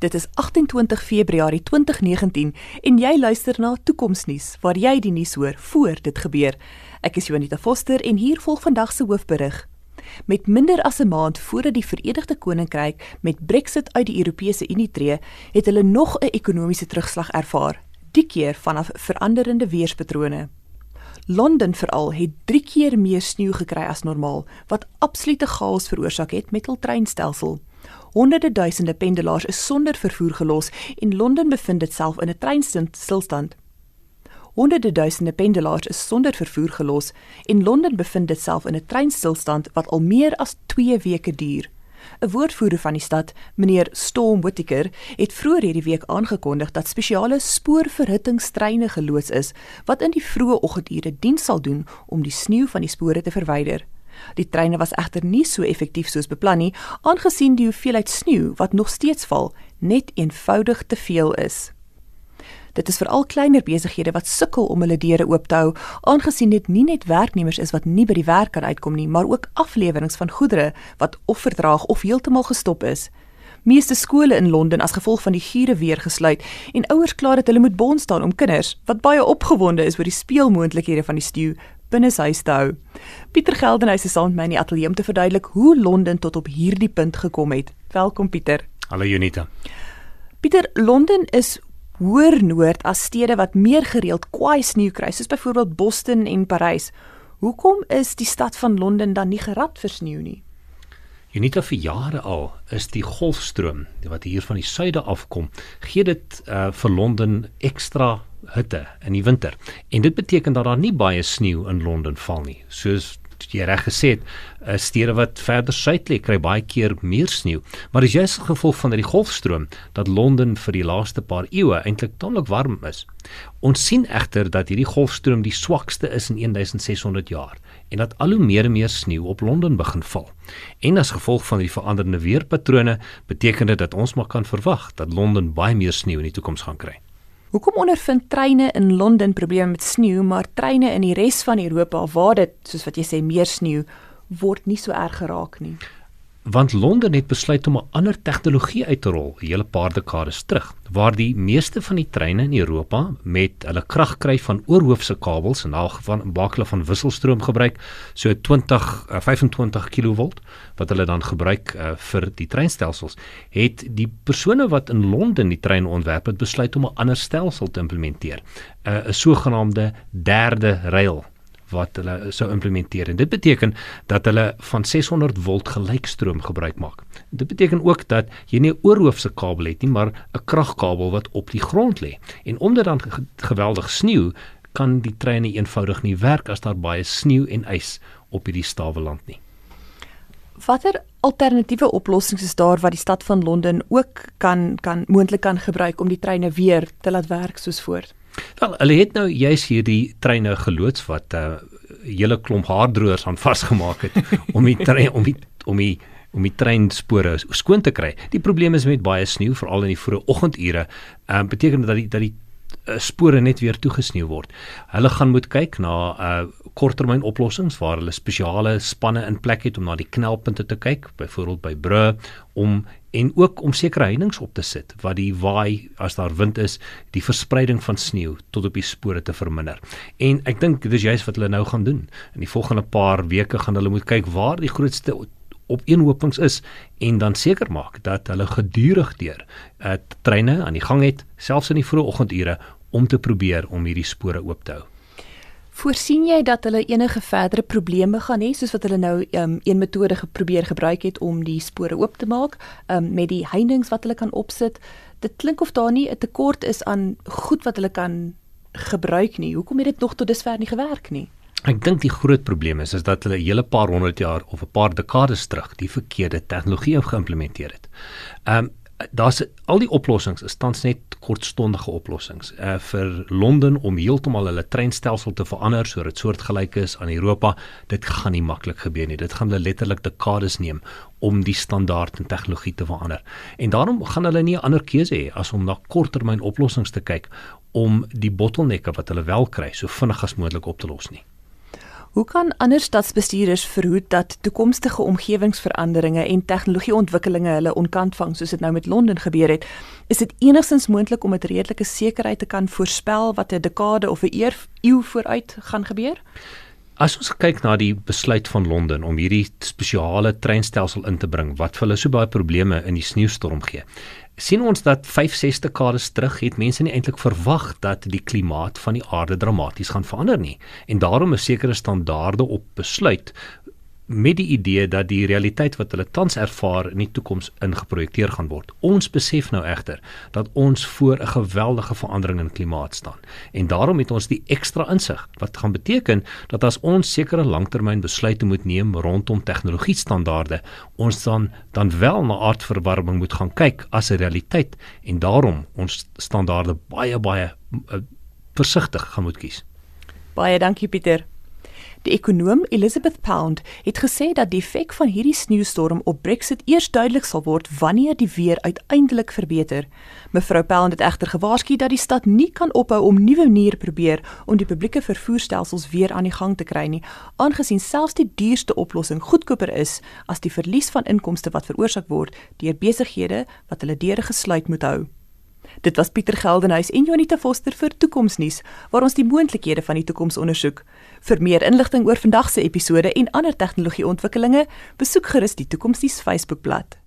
Dit is 28 Februarie 2019 en jy luister na Toekomsnuus waar jy die nuus hoor voor dit gebeur. Ek is Jonita Foster en hier volg vandag se hoofberig. Met minder as 'n maand voordat die Verenigde Koninkryk met Brexit uit die Europese Unie tree, het hulle nog 'n ekonomiese terugslag ervaar, die keer vanaf veranderende weerspatrone. Londen veral het 3 keer meer sneeu gekry as normaal, wat absolute chaos veroorsaak het met hul treinstelsel. Honderde duisende pendelaars is sonder vervoer gelos en Londen bevind dit self in 'n treinstilstand. Honderde duisende pendelaars is sonder vervoer gelos en Londen bevind dit self in 'n treinstilstand wat al meer as 2 weke duur. 'n Woordvoerder van die stad, meneer Storm Whittaker, het vroeër hierdie week aangekondig dat spesiale spoorverhittingstreine geloods is wat in die vroeë oggendure diens sal doen om die sneeu van die spore te verwyder. Die treine was egter nie so effektief soos beplan nie, aangesien die hoeveelheid sneeu wat nog steeds val net eenvoudig te veel is. Dit is veral kleiner besighede wat sukkel om hulle deure oop te hou, aangesien dit nie net werknemers is wat nie by die werk kan uitkom nie, maar ook afleweringe van goedere wat of vertraag of heeltemal gestop is. Meeste skole in Londen as gevolg van die gure weer gesluit en ouers kla dat hulle moet bond staan om kinders wat baie opgewonde is oor die speelmoontlikhede van die stuw binne huis te hou. Pieter Geldenhuys is saam met my in die ateljee om te verduidelik hoe Londen tot op hierdie punt gekom het. Welkom Pieter. Hallo Junita. Pieter, Londen is hoër noord as stede wat meer gereeld kwaai sneeu kry, soos byvoorbeeld Boston en Parys. Hoekom is die stad van Londen dan nie gerad vir sneeu nie? Unita vir jare al is die golfstroom wat hier van die suide afkom, gee dit uh, vir Londen ekstra hitte in die winter. En dit beteken dat daar nie baie sneeu in Londen val nie. Soos jy reg gesê het, uh, stede wat verder suid lê kry baie keer meer sneeu. Maar dis juist as gevolg van die golfstroom dat Londen vir die laaste paar eeue eintlik tamelik warm is. Ons sien egter dat hierdie golfstroom die swakste is in 1600 jaar en dat al hoe meer en meer sneeu op Londen begin val. En as gevolg van die veranderende weerpatrone beteken dit dat ons maar kan verwag dat Londen baie meer sneeu in die toekoms gaan kry. Hoekom ondervind treine in Londen probleme met sneeu, maar treine in die res van Europa waar dit, soos wat jy sê, meer sneeu word nie so erg geraak nie? Want Londen het besluit om 'n ander tegnologie uit te rol 'n hele paar dekades terug waar die meeste van die treine in Europa met hulle krag kry van oorhoofse kabels en alg van bakle van wisselstroom gebruik so 20 25 kV wat hulle dan gebruik uh, vir die treinstelsels het die persone wat in Londen die trein ontwerp het besluit om 'n ander stelsel te implementeer uh, 'n sogenaamde derde rail wat hulle sou implementeer en dit beteken dat hulle van 600 volt gelykstroom gebruik maak. Dit beteken ook dat jy nie 'n oorhoofse kabel het nie, maar 'n kragkabel wat op die grond lê. En omdat dan geweldig sneeu, kan die treine eenvoudig nie werk as daar baie sneeu en ys op hierdie stawe land nie. Watter alternatiewe oplossings is daar wat die stad van Londen ook kan kan moontlik kan gebruik om die treine weer te laat werk soos voort? Wel, hulle het nou juis hierdie treine geloods wat 'n uh, hele klomp haardroërs aan vasgemaak het om die trein om die om die om die treinspore skoon te kry. Die probleem is met baie sneeu veral in die vroeë oggendure. Ehm uh, beteken dat die dat die uh, spore net weer toegesneeu word. Hulle gaan moet kyk na uh, korttermyn oplossings waar hulle spesiale spanne in plek het om na die knelpunte te kyk, byvoorbeeld by brûe om en ook om sekere heininge op te sit wat die waai as daar wind is, die verspreiding van sneeu tot op die spore te verminder. En ek dink dis juist wat hulle nou gaan doen. In die volgende paar weke gaan hulle moet kyk waar die grootste opeenhopings is en dan seker maak dat hulle gedurig deur uh, treine aan die gang het, selfs in die vroeë oggendure om te probeer om hierdie spore oop te hou. Voorsien jy dat hulle enige verdere probleme gaan hê soos wat hulle nou um, een metode geprobeer gebruik het om die spore oop te maak um, met die heininge wat hulle kan opsit? Dit klink of daar nie 'n tekort is aan goed wat hulle kan gebruik nie. Hoekom het dit nog tot dusver nie gewerk nie? Ek dink die groot probleem is is dat hulle 'n hele paar honderd jaar of 'n paar dekades terug die verkeerde tegnologie geïmplementeer het. Ehm um, daar's al die oplossings is tans net kortstondige oplossings. Uh vir Londen om heeltemal hulle treinstelsel te verander sodat dit soortgelyk is aan Europa, dit gaan nie maklik gebeur nie. Dit gaan hulle letterlik dekades neem om die standaard en tegnologie te verander. En daarom gaan hulle nie 'n ander keuse hê as om na korttermyn oplossings te kyk om die bottelnekke wat hulle wel kry so vinnig as moontlik op te los nie. Hoe kan ander stadsbestuurders verhoed dat toekomstige omgewingsveranderinge en tegnologieontwikkelinge hulle onkant vang soos dit nou met Londen gebeur het? Is dit enigstens moontlik om met redelike sekerheid te kan voorspel wat 'n dekade of 'n eeu vooruit gaan gebeur? As ons kyk na die besluit van Londen om hierdie spesiale treinstelsel in te bring wat vir hulle so baie probleme in die sneeustorm gee, sien ons dat 5-6 dekades terug het mense nie eintlik verwag dat die klimaat van die aarde dramaties gaan verander nie. En daarom 'n sekere standaarde op besluit met die idee dat die realiteit wat hulle tans ervaar in die toekoms ingeprojekteer gaan word. Ons besef nou egter dat ons voor 'n geweldige verandering in klimaat staan en daarom het ons die ekstra insig wat gaan beteken dat as ons sekere langtermynbesluite moet neem rondom tegnologie standaarde, ons dan dan wel na aardverwarming moet gaan kyk as 'n realiteit en daarom ons standaarde baie baie uh, versigtig gaan moet kies. Baie dankie Pieter. Die ekonom Elizabeth Pound het gesê dat die effek van hierdie sneeustorm op Brexit eers duidelik sal word wanneer die weer uiteindelik verbeter. Mevrou Pound het egter gewaarsku dat die stad nie kan ophou om nuwe maniere probeer om die publieke vervoerstelsels weer aan die gang te kry nie, aangesien selfs die duurste oplossing goedkoper is as die verlies van inkomste wat veroorsaak word deur besighede wat hulle deure gesluit moet hou. Dit was Pieter Geldenhuys en Jonita Foster vir Toekomsnuus waar ons die moontlikhede van die toekoms ondersoek. Vir meer inligting oor vandag se episode en ander tegnologieontwikkelinge, besoek gerus die Toekomsnuus Facebookblad.